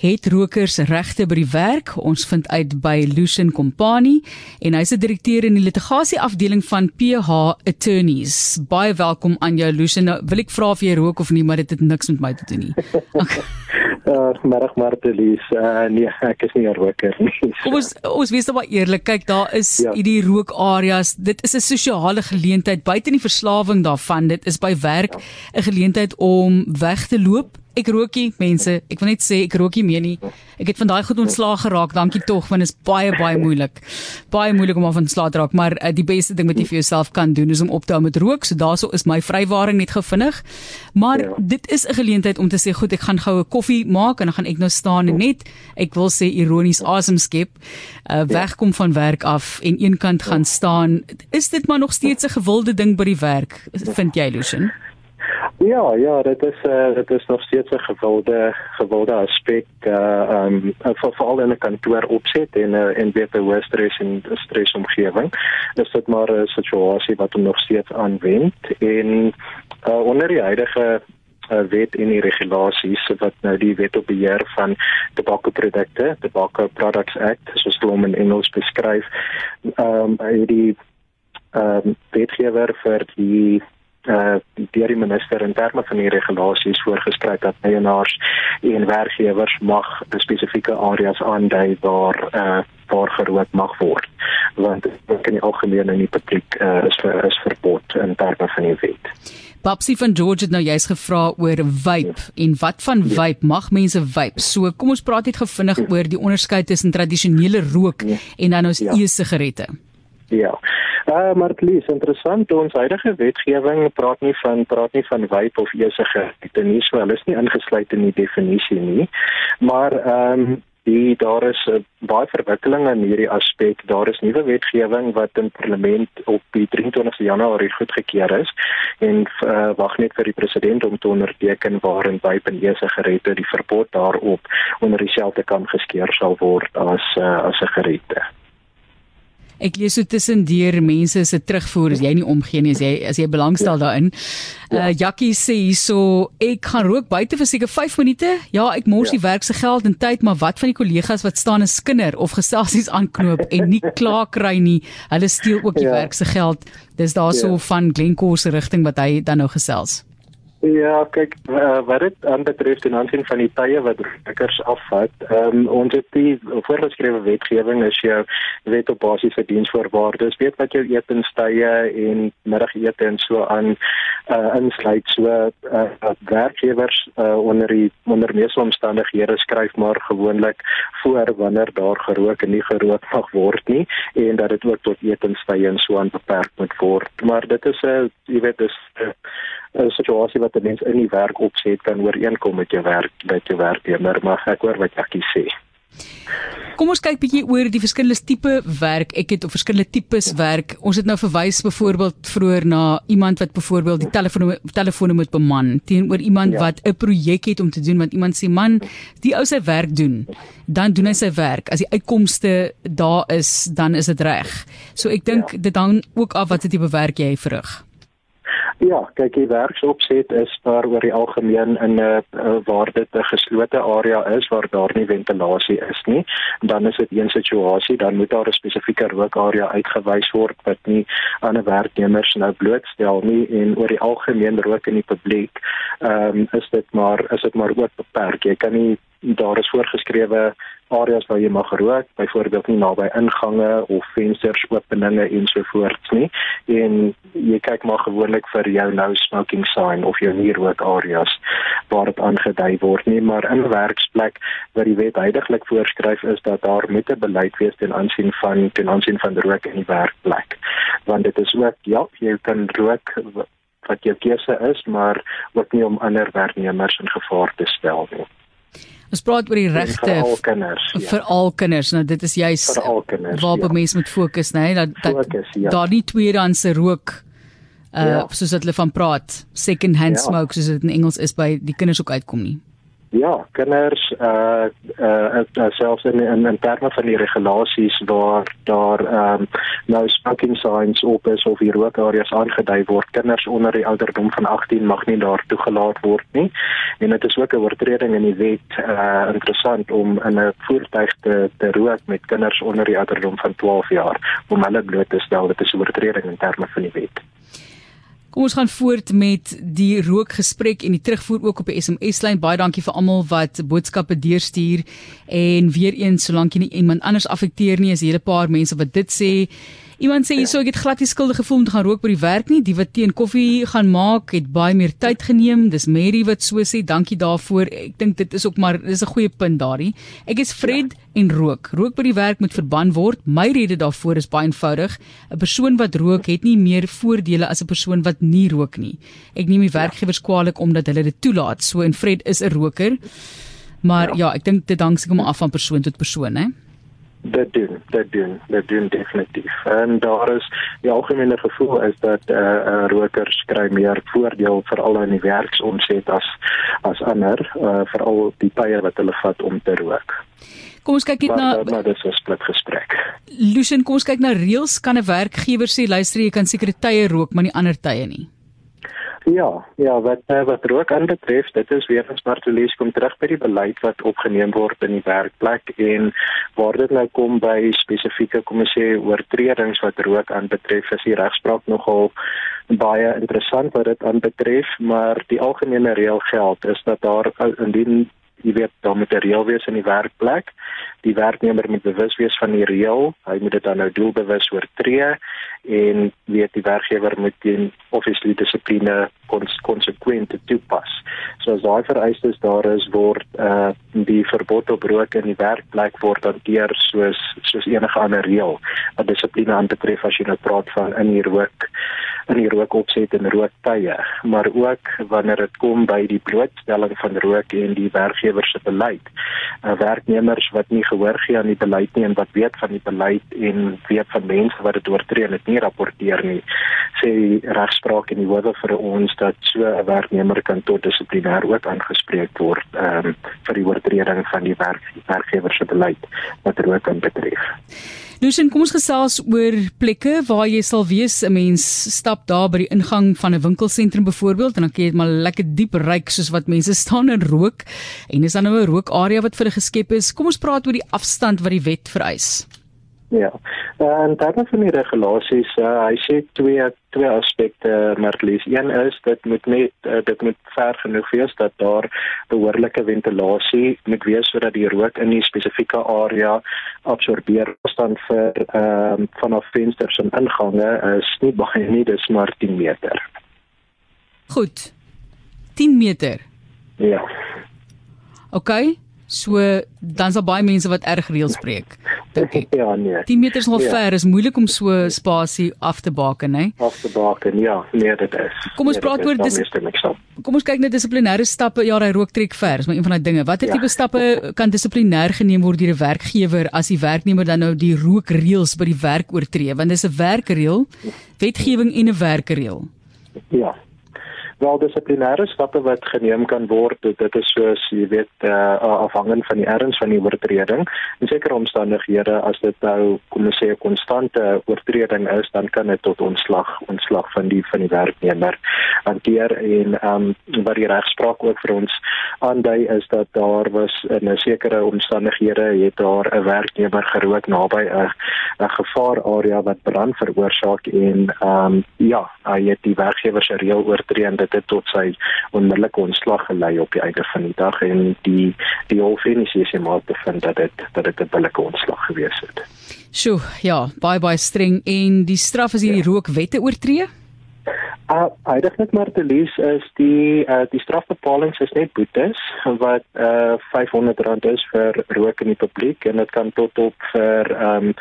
het rokers regte by die werk? Ons vind uit by Lucian Company en hy's 'n direkteur in die litigasie afdeling van PH Attorneys. Baie welkom aan jou Lucian. Nou, wil ek vra of jy rook of nie, maar dit het niks met my te doen nie. Okay. Uh, middag Martelies. Uh, nee, ek is nie 'n roker nie. Kom ons ons wees maar eerlik. Kyk, daar is ja. hierdie rookareas. Dit is 'n sosiale geleentheid buite die verslawing daarvan. Dit is by werk 'n geleentheid om weg te loop Ek rookie mense, ek wil net sê ek rookie meer nie. Ek het van daai goed ontslaag geraak, dankie tog, want dit is baie baie moeilik. Baie moeilik om af van slaap te raak, maar uh, die beste ding wat jy vir jouself kan doen is om op te hou met rook. So daaroor is my vrywaring net gevinnig. Maar ja. dit is 'n geleentheid om te sê, goed, ek gaan gou 'n koffie maak en dan gaan ek nou staan en net ek wil sê ironies asem skep, uh, wegkom van werk af en eenkant gaan staan. Is dit maar nog steeds 'n gewilde ding by die werk, vind jy Lucian? Ja, ja, dit is eh uh, dit is nog steeds 'n gewilde gewilde aspek eh uh, um vir veral in 'n kantoor opset en uh, en weer by stress en stress omgewing. Dis dit maar 'n situasie wat hom nog steeds aanwend en uh, onder die huidige uh, wet en die regulasies wat nou die wet op beheer van tabakprodukte, Tobacco Products Act, soos hom in Engels beskryf, ehm um, die ehm um, wetgewer vir die uh deur die minister in terme van die regulasies voorgeskryf dat eienaars en werkgewers mag spesifieke areas aandui waar uh waar gerook mag word want dit kan nie algemeen in die publiek uh is vir is verbod in terme van die wet. Babsie van George het nou juist gevra oor vape ja. en wat van ja. vape mag mense vape? So kom ons praat net gefvinnig ja. oor die onderskeid tussen tradisionele rook ja. en dan ons ja. e-sigarette. Ja. Uh, maar dit is interessant ons huidige wetgewing praat nie van praat nie van vape of e-sigarette nie, so hulle is nie ingesluit in die definisie nie. Maar ehm um, die daar is uh, baie verwikkelinge in hierdie aspek. Daar is nuwe wetgewing wat in parlement op die 23 Januarie goedgekeur is en uh, wag net vir die president om te onderteken waarin vape en e-sigarette die verbod daarop onder dieselfde kan geskeer sal word as uh, as sigarette. Ek lees so tussen deur mense se terugvoer as jy nie omgee nie as jy as jy belangstel ja. daarin. Uh Jackie sê hierso ek gaan rook buite vir seker 5 minute. Ja, ek mors ja. die werk se geld en tyd, maar wat van die kollegas wat staan 'n skinder of geselsies aanknoop en nie klaar kry nie. Hulle steel ook die ja. werk se geld. Dis daarso ja. van Glencore se rigting wat hy dan nou gesels. Ja, kyk, uh, wat dit aanbetref ten aansien van die tye wat werkers afvat, ehm um, ons het die voorgeskrewe wetgewing is jou wet op basiese diensvoorwaardes, weet wat jou etenstye en middagete en so aan uh insluit so uh werkgewers uh onder die onder meeste omstandighede skryf maar gewoonlik voor wanneer daar gerook en nie gerook mag word nie en dat dit ook tot etenstye en so aan beperk moet word. Maar dit is 'n uh, jy weet dis uh, 'n situasie wat 'n mens in die werk opset kan ooreenkom met jou werk met jou werknemer, maar ek hoor wat Jackie sê. Kom ons kyk bietjie oor die verskillende tipe werk. Ek het op verskillende tipes werk. Ons het nou verwys byvoorbeeld vroeër na iemand wat byvoorbeeld die telefoon telefone moet beman teenoor iemand ja. wat 'n projek het om te doen want iemand sê man, die ou sy werk doen. Dan doen hy sy werk. As die uitkomste daar is, dan is dit reg. So ek dink ja. dit hang ook af wat tipe werk jy verrig. Ja, kyk die werksopset is daar oor die algemeen in 'n uh, waar dit 'n geslote area is waar daar nie ventilasie is nie. Dan is dit een situasie, dan moet daar 'n spesifieke rookarea uitgewys word wat nie ander werknemers nou blootstel nie en oor die algemeen rook in die publiek. Ehm um, is dit maar is dit maar ook beperk. Jy kan nie daar is voorgeskrewe areas waar jy mag rook, byvoorbeeld nie naby ingange of vensters openinge ensovoorts nie. En jy kyk maar gewoonlik vir jou no smoking sign of jou nie rook areas waar dit aangedui word nie, maar in 'n werksplek wat die wet heidaglik voorskryf is dat daar moet 'n beleid wees ten aansien van ten aansien van rook in die werkplek. Want dit is ook ja, jy kan rook wat jou keuse is, maar ook nie om ander werknemers in gevaar te stel nie. Ons praat oor die regte vir al kinders. Ja. Vir al kinders. Nou dit is juis waar ja. mense moet fokus, né? Nee? Dat dat ja. daar nie tweedehandse rook uh ja. soos hulle van praat, second hand ja. smoke soos dit in Engels is by die kinders ook uitkom nie. Ja, kinders uh uh, uh selfs in, in in terme van die regulasies waar daar ehm um, nou smoking signs op is of die rookareas aangedui word, kinders onder die ouderdom van 18 mag nie daar toegelaat word nie. En dit is ook 'n oortreding in die wet uh interessant om in 'n voertuig te te rook met kinders onder die ouderdom van 12 jaar om hulle bloot te stel. Dit is 'n oortreding in terme van die wet. Kom ons gaan voort met die rookgesprek en die terugvoer ook op die SMS-lyn. Baie dankie vir almal wat boodskappe deurstuur en weer eens solank jy nie iemand anders affekteer nie, is 'n hele paar mense wat dit sê. Iemand sê hierso ek het glad nie skuldig gevoel om te gaan rook by die werk nie. Die wat teen koffie gaan maak het baie meer tyd geneem. Dis Mary wat so sê. Dankie daarvoor. Ek dink dit is ook maar dis 'n goeie punt daarin. Ek is Fred ja. en rook. Rook by die werk moet verban word. My rede daarvoor is baie eenvoudig. 'n Persoon wat rook het nie meer voordele as 'n persoon wat nie rook nie. Ek neem die werkgewers kwaliek omdat hulle dit toelaat. So en Fred is 'n roker. Maar ja, ja ek dink dit hang seker af van persoon tot persoon, hè dit doen dit doen dit doen definitief en daar is die algemene gevoel is dat eh uh, uh, rokers kry meer voordeel veral in die werksomset as as ander uh, veral die tye wat hulle vat om te rook Kom ons kyk net na maar, maar dis 'n split gesprek. Lucien, kom ons kyk na reëls kan 'n werkgewer sê luister jy kan sekere tye rook maar nie ander tye nie. Ja, ja, wat eh, wat rook aanbetref, dit is weer eens lees. Kom terug by die beleid wat opgeneem word in die werkplek en waar dit nou kom by spesifieke kom ons sê oortredings wat rook aanbetref, is die regspraak nogal baie interessant wat dit aanbetref, maar die algemene reël geld is dat daar indien jy weet daar moet 'n reël wees in die werkplek. Die werknemer moet bewus wees van die reël. Hy moet dit dan nou doelbewus oortree en weet die werkgewer moet teen obviously dissipline konsekwent toepas. So as daai vereistes daar is word uh die verbod op rook in die werkplek word hanteer soos soos enige ander reël wat dissipline aanbetref as jy nou praat van in die rook in die rookopset en rooktye, maar ook wanneer dit kom by die blootstelling van rook en die werkgewer se beleid. Uh werknemers wat nie gehoor gee aan die beleid nie en wat weet van die beleid en weet van mense wat dit oortree en dit nie rapporteer nie, sê regspraak in die howe vir ons dat so 'n werknemer kan tot dissiplinêr ook aangespreek word um, vir die oortreding van die werk werkgewer se beleid wat rook betref. Lucien, kom ons gesels oor plekke waar jy sal wees 'n mens stap daar by die ingang van 'n winkelsentrum byvoorbeeld en dan kyk jy maar lekker diep ryk soos wat mense staan en rook en is dan nou 'n rookarea wat vir geskep is. Kom ons praat oor die afstand wat die wet vereis. Ja. En dan van die regulasies, uh, hy sê twee twee aspekte, maar lees een is dit moet net uh, dit moet ver genoeg wees dat daar behoorlike ventilasie moet wees sodat die rook in die spesifieke area absorbeer staan vir ehm um, vanaf vensters en ingange is nie baie nie, dis maar 10 meter. Goed. 10 meter. Ja. OK. So dan's daar baie mense wat erg reël spreek. Dink ek. Ja, nee. 10 meter is nog ja. ver, is moeilik om so spasie af te baken, hè? Af te baken, ja, nee, dit is. Kom ons nee, praat oor dis. Kom ons kyk net dissiplinêre stappe. Ja, hy rook trek ver, is maar een van daai dinge. Watter ja. tipe stappe kan dissiplinêr geneem word deur 'n werkgewer as die werknemer dan nou die rookreëls by die werk oortree? Want dis 'n werkreël, wetgewing en 'n werkreël. Ja, wel dissiplinêre stappe wat geneem kan word. Dit is soos jy weet uh, afhangend van die erns van die oortreding. In sekere omstandighede as dit nou kom ons sê 'n konstante oortreding is dan kan dit tot ontslag ontslag van die van die werknemer hanteer. En ehm um, wat die regspraak ook vir ons aandui is dat daar was in 'n sekere omstandighede het daar 'n werknemer gerook naby 'n 'n gevaar area wat brand veroorsaak en ehm um, ja hy het die werkgewer se reël oortree en dit het tot sy onmiddellike ontslag gelei op die einde van die dag en die die hoofenigsie se maar te vind dat dit dat dit 'n billike ontslag gewees het. Sjoe, ja, baie baie streng en die straf as jy ja. die rookwette oortree? Uh eintlik maar te lees is die uh die strafbepaling is net boetes wat uh R500 is vir rook in die publiek en dit kan tot op vir um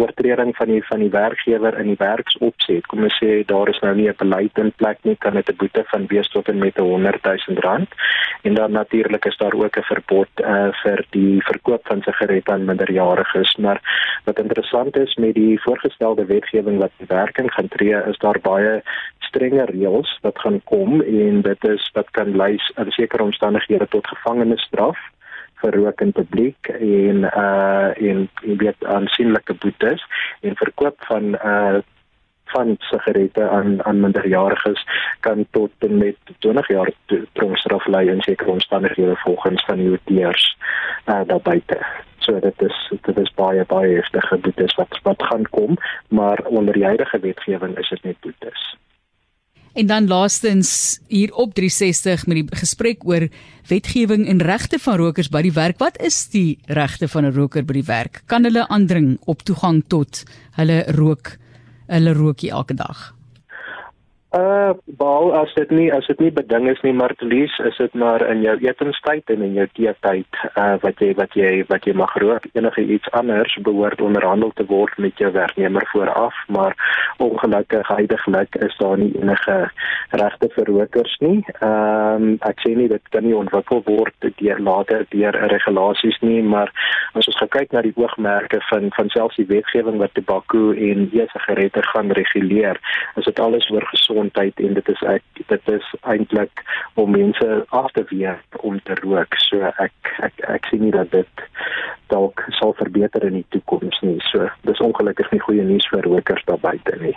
oortreding van die van die werkgewer in die werksopset. Kom ons sê daar is nou nie 'n beleid in plek nie, kan dit 'n boete van wees tot en met R100 000 en dan natuurlik is daar ook 'n verbod uh vir die verkoop van sigarette aan minderjariges. Maar wat interessant is met die voorgestelde wetgewing wat in werking gaan tree, is daar baie strenger reëls wat gaan kom en dit is wat kan lei in sekere omstandighede tot gevangenisstraf vir rook in publiek en uh en jy weet aansienlike boetes en verkoop van uh van sigarette aan aan minderjariges kan tot en met 20 jaar tronkstraf lei in sekere omstandighede volgens van die outeurs uh daar buite. So dit is dit is baie baie heftige boetes wat wat gaan kom, maar onder die huidige wetgewing is dit net boetes. En dan laastens hier op 360 met die gesprek oor wetgewing en regte van rokers by die werk. Wat is die regte van 'n roker by die werk? Kan hulle aandring op toegang tot hulle rook hulle rookie elke dag? Uh, bal as dit nie as dit nie beding is nie, maar lees is dit maar in jou etenstyd en in jou teetyd uh wat jy wat jy wat jy mag rook. Enige iets anders behoort onderhandel te word met jou werknemer vooraf, maar ongelukkig heidaglik is daar nie enige regte vir rokers nie. Ehm um, ek sê nie dit kan nie ontwikkel word deur later deur regulasies nie, maar as ons kyk na die oogmerke van van selfs die wetgewing wat tobakko en e-sigarette gaan reguleer, is dit alles oor gesond gesondheid en dit is ek dit is eintlik om mense af te weer om te rook. So ek ek ek sien nie dat dit dalk sal verbeter in die toekoms nie. So dis ongelukkig nie goeie nuus vir rokers daar buite nie.